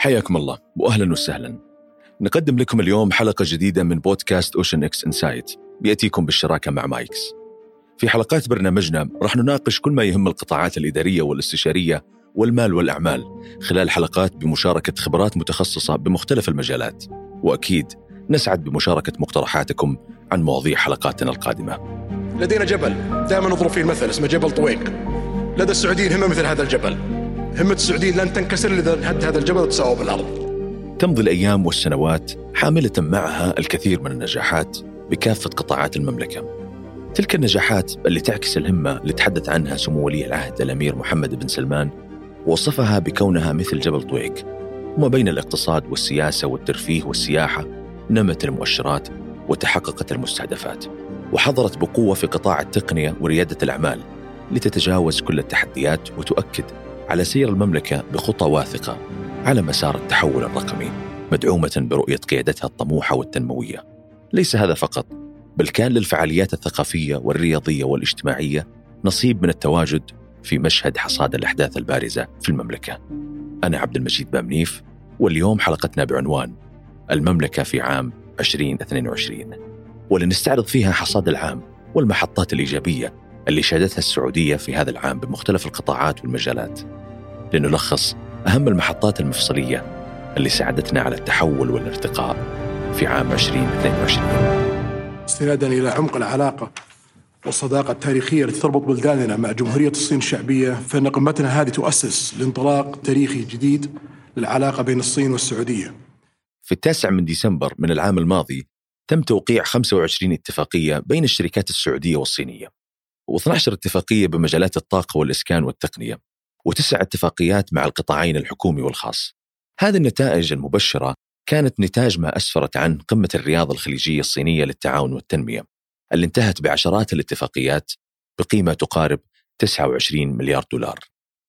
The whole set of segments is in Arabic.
حياكم الله واهلا وسهلا. نقدم لكم اليوم حلقة جديدة من بودكاست OceanX Insight بياتيكم بالشراكة مع مايكس. في حلقات برنامجنا راح نناقش كل ما يهم القطاعات الإدارية والاستشارية والمال والأعمال خلال حلقات بمشاركة خبرات متخصصة بمختلف المجالات. وأكيد نسعد بمشاركة مقترحاتكم عن مواضيع حلقاتنا القادمة. لدينا جبل دائما نضرب فيه المثل اسمه جبل طويق لدى السعوديين همه مثل هذا الجبل همة السعوديين لن تنكسر إذا هد هذا الجبل وتساوى بالأرض. تمضي الأيام والسنوات حاملة معها الكثير من النجاحات بكافة قطاعات المملكة. تلك النجاحات اللي تعكس الهمة اللي تحدث عنها سمو ولي العهد الأمير محمد بن سلمان ووصفها بكونها مثل جبل طويق. وما بين الاقتصاد والسياسة والترفيه والسياحة نمت المؤشرات وتحققت المستهدفات. وحضرت بقوة في قطاع التقنية وريادة الأعمال لتتجاوز كل التحديات وتؤكد على سير المملكة بخطى واثقة على مسار التحول الرقمي مدعومة برؤية قيادتها الطموحة والتنموية. ليس هذا فقط بل كان للفعاليات الثقافية والرياضية والاجتماعية نصيب من التواجد في مشهد حصاد الأحداث البارزة في المملكة. أنا عبد المجيد بامنيف واليوم حلقتنا بعنوان المملكة في عام 2022 ولنستعرض فيها حصاد العام والمحطات الإيجابية اللي شهدتها السعودية في هذا العام بمختلف القطاعات والمجالات. لنلخص أهم المحطات المفصلية اللي ساعدتنا على التحول والارتقاء في عام 2022 استنادا إلى عمق العلاقة والصداقة التاريخية التي تربط بلداننا مع جمهورية الصين الشعبية فإن قمتنا هذه تؤسس لانطلاق تاريخي جديد للعلاقة بين الصين والسعودية. في التاسع من ديسمبر من العام الماضي تم توقيع 25 اتفاقية بين الشركات السعودية والصينية و12 اتفاقية بمجالات الطاقة والإسكان والتقنية. وتسع اتفاقيات مع القطاعين الحكومي والخاص. هذه النتائج المبشرة كانت نتاج ما أسفرت عن قمة الرياض الخليجية الصينية للتعاون والتنمية اللي انتهت بعشرات الاتفاقيات بقيمة تقارب 29 مليار دولار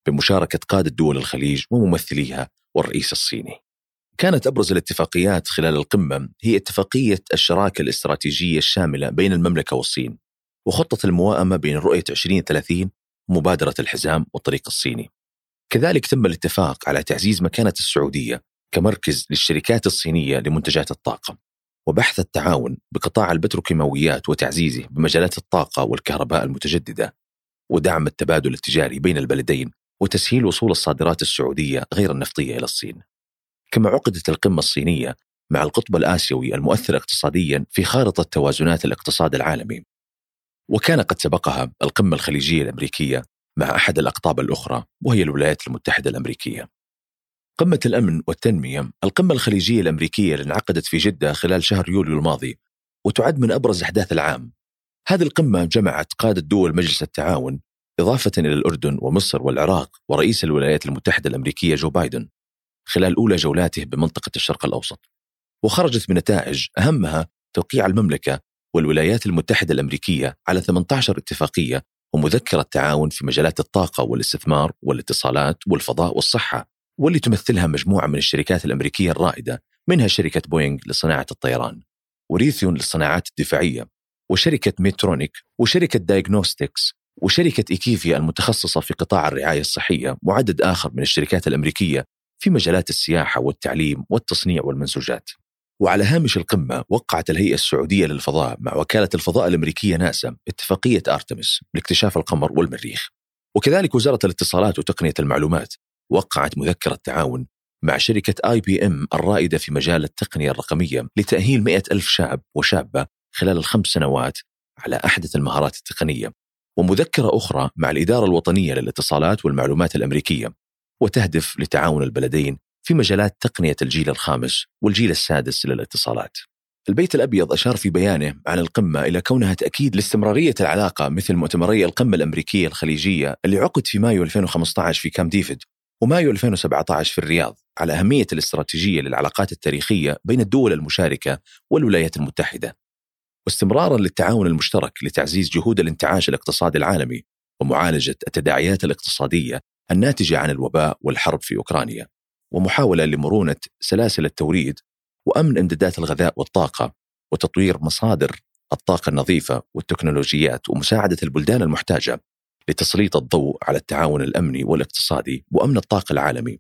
بمشاركة قادة دول الخليج وممثليها والرئيس الصيني. كانت أبرز الاتفاقيات خلال القمة هي اتفاقية الشراكة الاستراتيجية الشاملة بين المملكة والصين وخطة الموائمة بين رؤية 2030 مبادرة الحزام والطريق الصيني. كذلك تم الاتفاق على تعزيز مكانة السعودية كمركز للشركات الصينية لمنتجات الطاقة وبحث التعاون بقطاع البتروكيماويات وتعزيزه بمجالات الطاقة والكهرباء المتجددة ودعم التبادل التجاري بين البلدين وتسهيل وصول الصادرات السعودية غير النفطية إلى الصين. كما عقدت القمة الصينية مع القطب الآسيوي المؤثر اقتصاديا في خارطة توازنات الاقتصاد العالمي وكان قد سبقها القمة الخليجية الأمريكية مع أحد الأقطاب الأخرى وهي الولايات المتحدة الأمريكية. قمة الأمن والتنمية القمة الخليجية الأمريكية اللي انعقدت في جدة خلال شهر يوليو الماضي وتعد من أبرز أحداث العام. هذه القمة جمعت قادة دول مجلس التعاون إضافة إلى الأردن ومصر والعراق ورئيس الولايات المتحدة الأمريكية جو بايدن خلال أولى جولاته بمنطقة الشرق الأوسط. وخرجت بنتائج أهمها توقيع المملكة والولايات المتحدة الأمريكية على 18 اتفاقية ومذكرة تعاون في مجالات الطاقة والاستثمار والاتصالات والفضاء والصحة واللي تمثلها مجموعة من الشركات الأمريكية الرائدة منها شركة بوينغ لصناعة الطيران و Raytheon للصناعات الدفاعية وشركة Medtronic وشركة Diagnostics وشركة IQVIA المتخصصة في قطاع الرعاية الصحية وعدد آخر من الشركات الأمريكية في مجالات السياحة والتعليم والتصنيع والمنسوجات. وعلى هامش القمة وقعت الهيئة السعودية للفضاء مع وكالة الفضاء الأمريكية ناسا اتفاقية Artemis لاكتشاف القمر والمريخ. وكذلك وزارة الاتصالات وتقنية المعلومات وقعت مذكرة تعاون مع شركة آي بي إم الرائدة في مجال التقنية الرقمية لتأهيل مئة ألف شاب وشابة خلال الخمس سنوات على أحدث المهارات التقنية. ومذكرة أخرى مع الإدارة الوطنية للاتصالات والمعلومات الأمريكية وتهدف لتعاون البلدين في مجالات تقنية الجيل الخامس والجيل السادس للاتصالات. البيت الأبيض أشار في بيانه عن القمة إلى كونها تأكيد لاستمرارية العلاقة مثل مؤتمري القمة الأمريكية الخليجية اللي عقد في مايو 2015 في كام ديفيد. ومايو 2017 في الرياض على أهمية الاستراتيجية للعلاقات التاريخية بين الدول المشاركة والولايات المتحدة. واستمرارا للتعاون المشترك لتعزيز جهود الانتعاش الاقتصادي العالمي ومعالجة التداعيات الاقتصادية الناتجة عن الوباء والحرب في أوكرانيا. ومحاولة لمرونة سلاسل التوريد وأمن امدادات الغذاء والطاقة وتطوير مصادر الطاقة النظيفة والتكنولوجيات ومساعدة البلدان المحتاجة لتسليط الضوء على التعاون الأمني والاقتصادي وأمن الطاقة العالمي.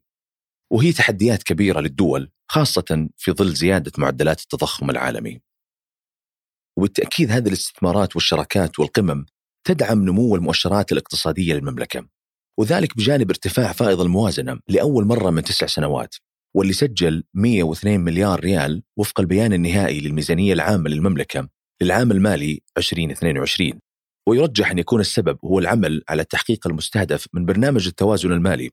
وهي تحديات كبيرة للدول خاصة في ظل زيادة معدلات التضخم العالمي وبالتأكيد هذه الاستثمارات والشراكات والقمم تدعم نمو المؤشرات الاقتصادية للمملكة وذلك بجانب ارتفاع فائض الموازنة لأول مرة من تسع سنوات واللي سجل 102 مليار ريال وفق البيان النهائي للميزانية العامة للمملكة للعام المالي 2022 ويرجح أن يكون السبب هو العمل على التحقيق المستهدف من برنامج التوازن المالي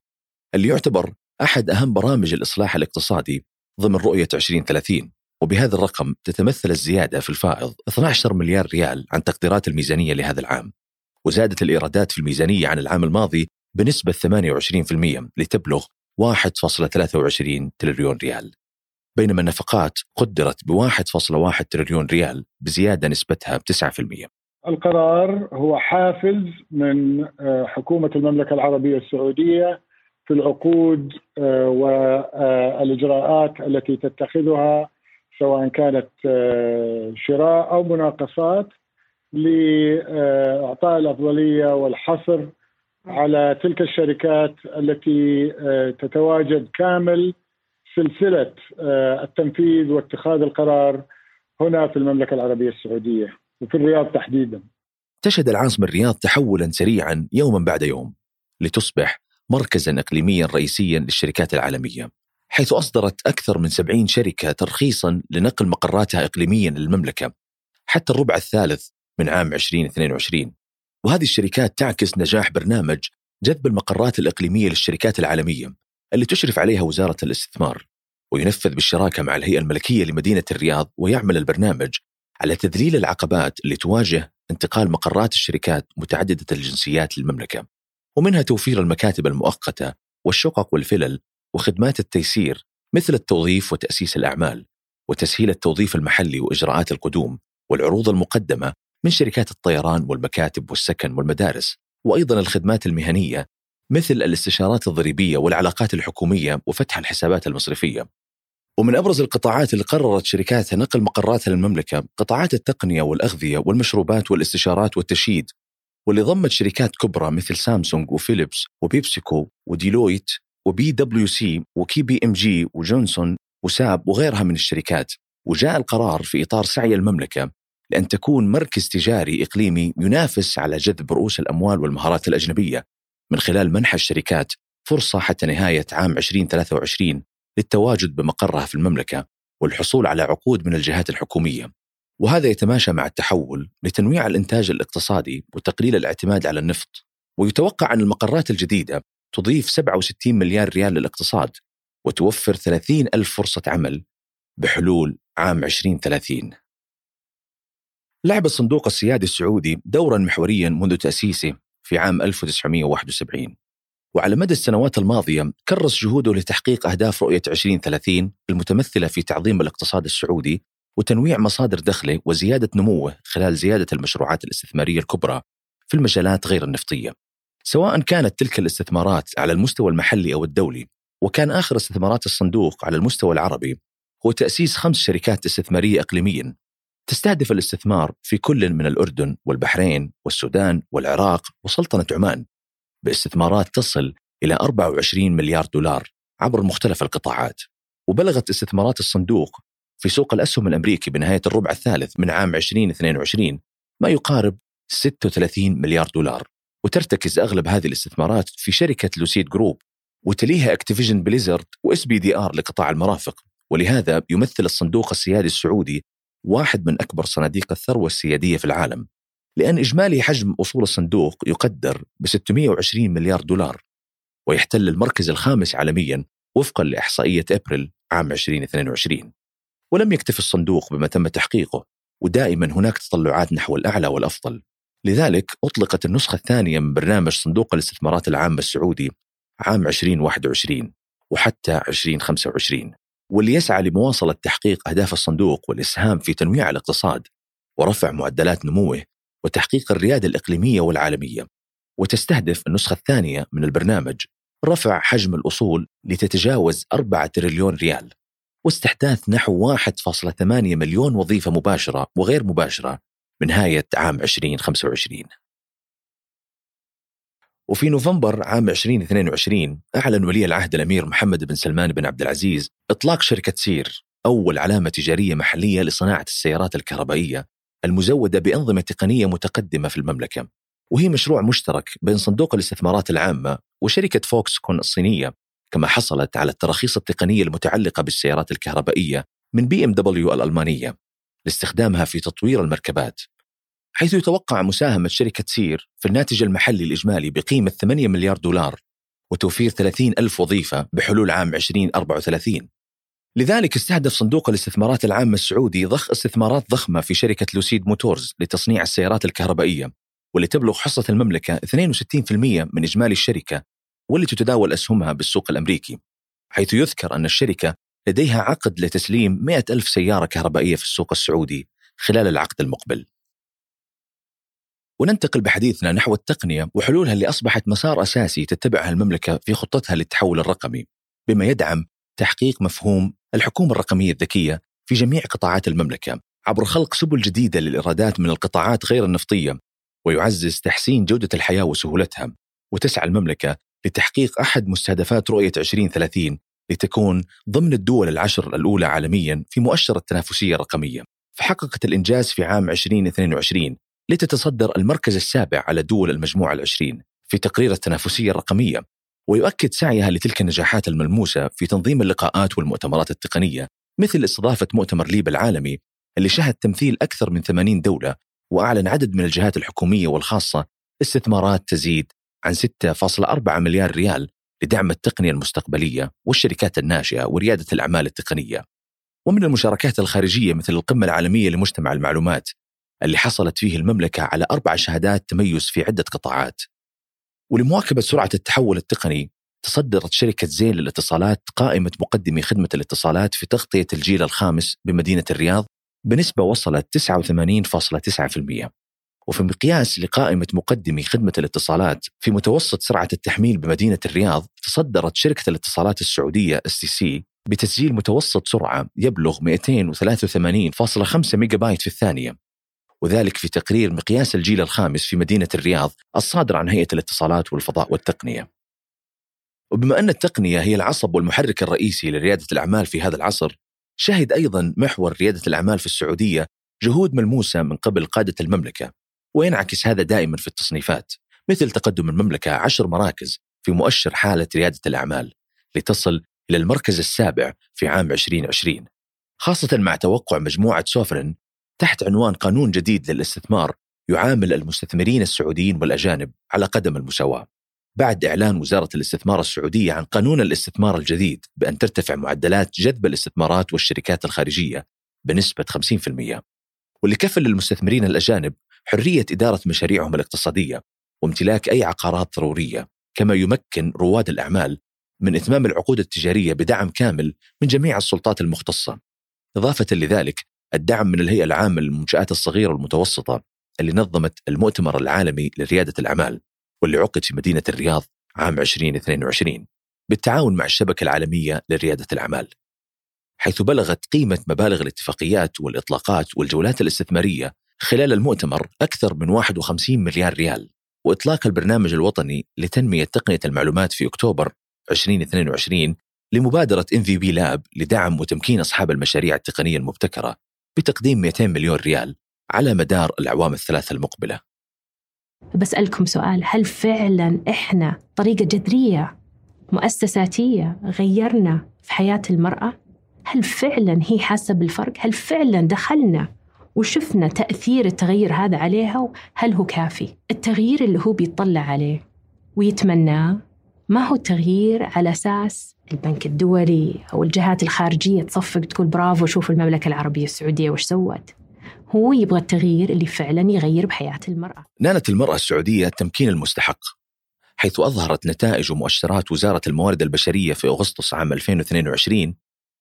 اللي يعتبر أحد أهم برامج الإصلاح الاقتصادي ضمن رؤية 2030 وبهذا الرقم تتمثل الزيادة في الفائض 12 مليار ريال عن تقديرات الميزانية لهذا العام. وزادت الإيرادات في الميزانية عن العام الماضي بنسبة 28% لتبلغ 1.23 تريليون ريال بينما النفقات قدرت ب 1.1 تريليون ريال بزيادة نسبتها ب 9% القرار هو حافز من آه، حكومة المملكة العربية السعودية في العقود آه، والإجراءات التي تتخذها سواء كانت آه، شراء أو مناقصات لإعطاء الأفضلية والحصر على تلك الشركات التي تتواجد كامل سلسلة آه، التنفيذ واتخاذ القرار هنا في المملكة العربية السعودية وفي الرياض تحديدا. تشهد العاصمه الرياض تحولا سريعا يوما بعد يوم لتصبح مركزا اقليميا رئيسيا للشركات العالمية حيث أصدرت أكثر من 70 شركة ترخيصا لنقل مقراتها اقليميا للمملكة حتى الربع الثالث من عام 2022 وهذه الشركات تعكس نجاح برنامج جذب المقرات الإقليمية للشركات العالمية اللي تشرف عليها وزارة الاستثمار وينفذ بالشراكة مع الهيئة الملكية لمدينة الرياض ويعمل البرنامج على تذليل العقبات اللي تواجه انتقال مقرات الشركات متعددة الجنسيات للمملكة ومنها توفير المكاتب المؤقتة والشقق والفلل وخدمات التيسير مثل التوظيف وتأسيس الأعمال وتسهيل التوظيف المحلي وإجراءات القدوم والعروض المقدمة من شركات الطيران والمكاتب والسكن والمدارس وأيضا الخدمات المهنية مثل الاستشارات الضريبية والعلاقات الحكومية وفتح الحسابات المصرفية. ومن أبرز القطاعات اللي قررت شركاتها نقل مقراتها للمملكة قطاعات التقنية والأغذية والمشروبات والاستشارات والتشييد. واللي ضمت شركات كبرى مثل Samsung و Philips و PepsiCo و Deloitte و PwC و KPMG و Johnson وساب وغيرها من الشركات. وجاء القرار في إطار سعي المملكة لأن تكون مركز تجاري إقليمي ينافس على جذب رؤوس الأموال والمهارات الأجنبية. من خلال منح الشركات فرصة حتى نهاية عام 2023 للتواجد بمقرها في المملكة والحصول على عقود من الجهات الحكومية. وهذا يتماشى مع التحول لتنويع الإنتاج الاقتصادي وتقليل الاعتماد على النفط. ويتوقع أن المقرات الجديدة تضيف 67 مليار ريال للاقتصاد وتوفر 30 ألف فرصة عمل بحلول عام 2030 لعب الصندوق السيادي السعودي دورا محوريا منذ تأسيسه في عام 1971 وعلى مدى السنوات الماضية كرس جهوده لتحقيق أهداف رؤية 2030 المتمثلة في تعظيم الاقتصاد السعودي وتنويع مصادر دخله وزيادة نموه خلال زيادة المشروعات الاستثمارية الكبرى في المجالات غير النفطية. سواء كانت تلك الاستثمارات على المستوى المحلي أو الدولي وكان آخر استثمارات الصندوق على المستوى العربي هو تأسيس خمس شركات استثمارية إقليميا. تستهدف الاستثمار في كل من الأردن والبحرين والسودان والعراق وسلطنة عمان باستثمارات تصل إلى 24 مليار دولار عبر مختلف القطاعات وبلغت استثمارات الصندوق في سوق الأسهم الأمريكي بنهاية الربع الثالث من عام 2022 ما يقارب 36 مليار دولار وترتكز أغلب هذه الاستثمارات في شركة Lucid Group وتليها Activision Blizzard و SPDR لقطاع المرافق ولهذا يمثل الصندوق السيادي السعودي واحد من أكبر صناديق الثروة السيادية في العالم لأن إجمالي حجم أصول الصندوق يقدر ب 620 مليار دولار ويحتل المركز الخامس عالميا وفقا لإحصائية أبريل عام 2022 ولم يكتف الصندوق بما تم تحقيقه ودائما هناك تطلعات نحو الأعلى والأفضل. لذلك أطلقت النسخة الثانية من برنامج صندوق الاستثمارات العامة السعودي عام 2021 وحتى 2025 واللي يسعى لمواصلة تحقيق أهداف الصندوق والإسهام في تنويع الاقتصاد ورفع معدلات نموه وتحقيق الريادة الإقليمية والعالمية. وتستهدف النسخة الثانية من البرنامج رفع حجم الأصول لتتجاوز 4 تريليون ريال. واستحداث نحو 1.8 مليون وظيفة مباشرة وغير مباشرة من نهاية عام 2025 وفي نوفمبر عام 2022 أعلن ولي العهد الأمير محمد بن سلمان بن عبد العزيز إطلاق شركة سير أول علامة تجارية محلية لصناعة السيارات الكهربائية المزودة بأنظمة تقنية متقدمة في المملكة. وهي مشروع مشترك بين صندوق الاستثمارات العامة وشركة Foxconn الصينية كما حصلت على التراخيص التقنية المتعلقة بالسيارات الكهربائية من BMW الألمانية لاستخدامها في تطوير المركبات. حيث يتوقع مساهمة شركة سير في الناتج المحلي الإجمالي بقيمة 8 مليار دولار وتوفير 30 ألف وظيفة بحلول عام 2034 لذلك استهدف صندوق الاستثمارات العامة السعودي ضخ استثمارات ضخمة في شركة Lucid Motors لتصنيع السيارات الكهربائية واللي تبلغ حصة المملكة 62% من إجمالي الشركة واللي تتداول أسهمها بالسوق الأمريكي حيث يذكر أن الشركة لديها عقد لتسليم 100 ألف سيارة كهربائية في السوق السعودي خلال العقد المقبل. وننتقل بحديثنا نحو التقنية وحلولها اللي أصبحت مسار أساسي تتبعها المملكة في خطتها للتحول الرقمي بما يدعم تحقيق مفهوم الحكومة الرقمية الذكية في جميع قطاعات المملكة عبر خلق سبل جديدة للإيرادات من القطاعات غير النفطية ويعزز تحسين جودة الحياة وسهولتها وتسعى المملكة لتحقيق أحد مستهدفات رؤية 2030 لتكون ضمن الدول العشر الأولى عالميا في مؤشر التنافسية الرقمية فحققت الإنجاز في عام 2022 لتتصدر المركز السابع على دول المجموعة العشرين في تقرير التنافسية الرقمية ويؤكد سعيها لتلك النجاحات الملموسة في تنظيم اللقاءات والمؤتمرات التقنية مثل استضافة مؤتمر ليب العالمي اللي شهد تمثيل أكثر من 80 دولة وأعلن عدد من الجهات الحكومية والخاصة استثمارات تزيد عن 6.4 مليار ريال لدعم التقنية المستقبلية والشركات الناشئة وريادة الأعمال التقنية. ومن المشاركات الخارجية مثل القمة العالمية لمجتمع المعلومات اللي حصلت فيه المملكة على أربع شهادات تميز في عدة قطاعات. ولمواكبة سرعة التحول التقني تصدرت شركة زين للاتصالات قائمة مقدمي خدمة الاتصالات في تغطية الجيل الخامس بمدينة الرياض بنسبة وصلت 89.9% وفي مقياس لقائمة مقدمي خدمة الاتصالات في متوسط سرعة التحميل بمدينة الرياض تصدرت شركة الاتصالات السعودية اس سي بتسجيل متوسط سرعة يبلغ 283.5 ميجا بايت في الثانية. وذلك في تقرير مقياس الجيل الخامس في مدينة الرياض الصادر عن هيئة الاتصالات والفضاء والتقنية. وبما أن التقنية هي العصب والمحرك الرئيسي لريادة الأعمال في هذا العصر شهد أيضا محور ريادة الأعمال في السعودية جهود ملموسة من قبل قادة المملكة وينعكس هذا دائما في التصنيفات مثل تقدم المملكة عشر مراكز في مؤشر حالة ريادة الأعمال لتصل إلى المركز السابع في عام 2020 خاصة مع توقع مجموعة سوفرن تحت عنوان قانون جديد للاستثمار يعامل المستثمرين السعوديين والأجانب على قدم المساواة. بعد إعلان وزارة الاستثمار السعودية عن قانون الاستثمار الجديد بأن ترتفع معدلات جذب الاستثمارات والشركات الخارجية بنسبة 50% واللي كفل للمستثمرين الأجانب حرية إدارة مشاريعهم الاقتصادية وامتلاك أي عقارات ضرورية كما يمكن رواد الأعمال من إتمام العقود التجارية بدعم كامل من جميع السلطات المختصة. إضافة لذلك الدعم من الهيئة العامة للمنشآت الصغيرة والمتوسطة اللي نظمت المؤتمر العالمي لريادة الأعمال واللي عقد في مدينة الرياض عام 2022 بالتعاون مع الشبكة العالمية لريادة الأعمال. حيث بلغت قيمة مبالغ الاتفاقيات والإطلاقات والجولات الاستثمارية خلال المؤتمر أكثر من 51 مليار ريال وإطلاق البرنامج الوطني لتنمية تقنية المعلومات في أكتوبر 2022 لمبادرة MVP لاب لدعم وتمكين أصحاب المشاريع التقنية المبتكرة. بتقديم 200 مليون ريال على مدار الأعوام الثلاثة المقبلة بسألكم سؤال هل فعلا إحنا طريقة جذرية مؤسساتية غيرنا في حياة المرأة؟ هل فعلا هي حاسة بالفرق؟ هل فعلا دخلنا وشفنا تأثير التغير هذا عليها هل هو كافي؟ التغيير اللي هو بيطلع عليه ويتمناه ما هو تغيير على أساس البنك الدولي أو الجهات الخارجية تصفق تقول برافو شوف المملكة العربية السعودية وش سوت. هو يبغى التغيير اللي فعلا يغير بحياة المرأة. نالت المرأة السعودية التمكين المستحق حيث أظهرت نتائج ومؤشرات وزارة الموارد البشرية في أغسطس عام 2022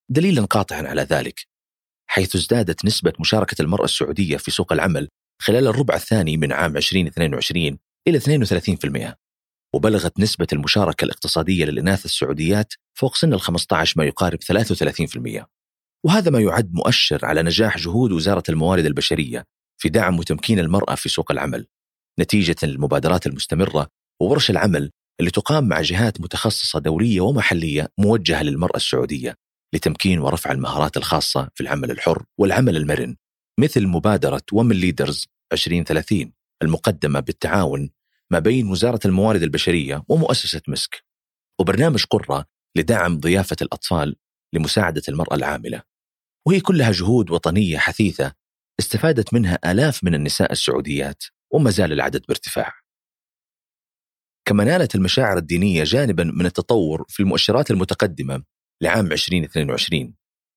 دليلا قاطعا على ذلك حيث ازدادت نسبة مشاركة المرأة السعودية في سوق العمل خلال الربع الثاني من عام 2022 إلى 32% وبلغت نسبة المشاركة الاقتصادية للإناث السعوديات فوق سن ال 15 ما يقارب 33% وهذا ما يعد مؤشر على نجاح جهود وزارة الموارد البشرية في دعم وتمكين المرأة في سوق العمل نتيجة للمبادرات المستمرة وورش العمل اللي تقام مع جهات متخصصة دولية ومحلية موجهة للمرأة السعودية لتمكين ورفع المهارات الخاصة في العمل الحر والعمل المرن مثل مبادرة ومن ليدرز 2030 المقدمة بالتعاون ما بين وزارة الموارد البشرية ومؤسسة مسك وبرنامج قرة لدعم ضيافة الأطفال لمساعدة المرأة العاملة. وهي كلها جهود وطنية حثيثة استفادت منها آلاف من النساء السعوديات وما زال العدد بارتفاع. كما نالت المشاعر الدينية جانبا من التطور في المؤشرات المتقدمة لعام 2022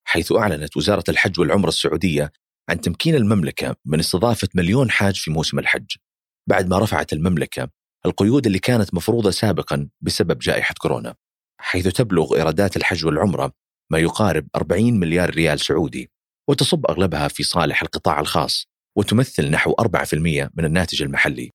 حيث أعلنت وزارة الحج والعمرة السعودية عن تمكين المملكة من استضافة مليون حاج في موسم الحج. بعد ما رفعت المملكة القيود اللي كانت مفروضة سابقا بسبب جائحة كورونا حيث تبلغ إيرادات الحج والعمرة ما يقارب 40 مليار ريال سعودي وتصب أغلبها في صالح القطاع الخاص وتمثل نحو 4% من الناتج المحلي.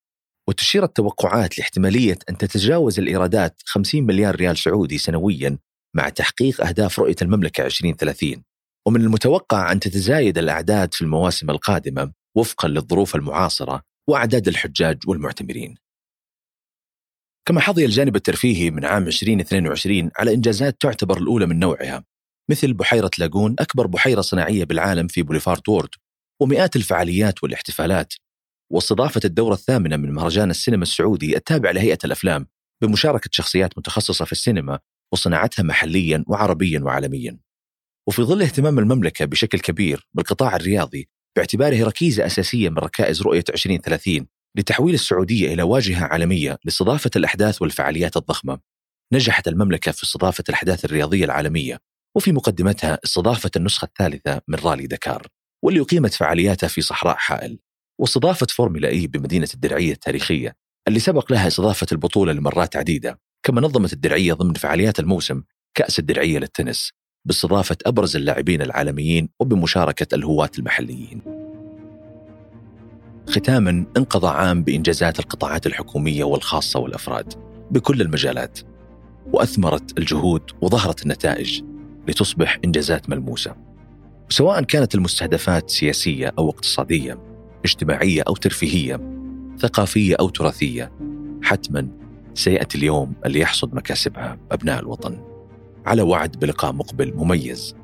وتشير التوقعات لاحتمالية أن تتجاوز الإيرادات 50 مليار ريال سعودي سنويا مع تحقيق أهداف رؤية المملكة 2030 ومن المتوقع أن تتزايد الأعداد في المواسم القادمة وفقا للظروف المعاصرة وأعداد الحجاج والمعتمرين. كما حظي الجانب الترفيهي من عام 2022 على إنجازات تعتبر الأولى من نوعها مثل بحيرة لاجون أكبر بحيرة صناعية بالعالم في بوليفارد وورد ومئات الفعاليات والاحتفالات. واستضافة الدورة الثامنة من مهرجان السينما السعودي التابع لهيئة الأفلام بمشاركة شخصيات متخصصة في السينما وصناعتها محليا وعربيا وعالميا. وفي ظل اهتمام المملكة بشكل كبير بالقطاع الرياضي باعتباره ركيزة أساسية من ركائز رؤية 2030 لتحويل السعودية إلى واجهة عالمية لاستضافة الأحداث والفعاليات الضخمة. نجحت المملكة في استضافة الأحداث الرياضية العالمية وفي مقدمتها استضافة النسخة الثالثة من رالي دكار واللي أقيمت فعالياتها في صحراء حائل واستضافة Formula E بمدينة الدرعية التاريخية اللي سبق لها استضافة البطولة لمرات عديدة كما نظمت الدرعية ضمن فعاليات الموسم كأس الدرعية للتنس باستضافة أبرز اللاعبين العالميين وبمشاركة الهواة المحليين. ختاما انقضى عام بإنجازات القطاعات الحكومية والخاصة والأفراد بكل المجالات وأثمرت الجهود وظهرت النتائج لتصبح إنجازات ملموسة. سواء كانت المستهدفات سياسية أو اقتصادية اجتماعية أو ترفيهية ثقافية أو تراثية حتما سيأتي اليوم اللي يحصد مكاسبها أبناء الوطن. على وعد بلقاء مقبل مميز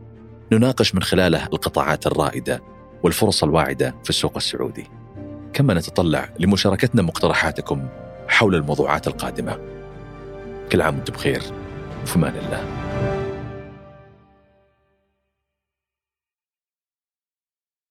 نناقش من خلاله القطاعات الرائدة والفرص الواعدة في السوق السعودي. كما نتطلع لمشاركتنا مقترحاتكم حول الموضوعات القادمة. كل عام وأنتم بخير. وفي أمان الله.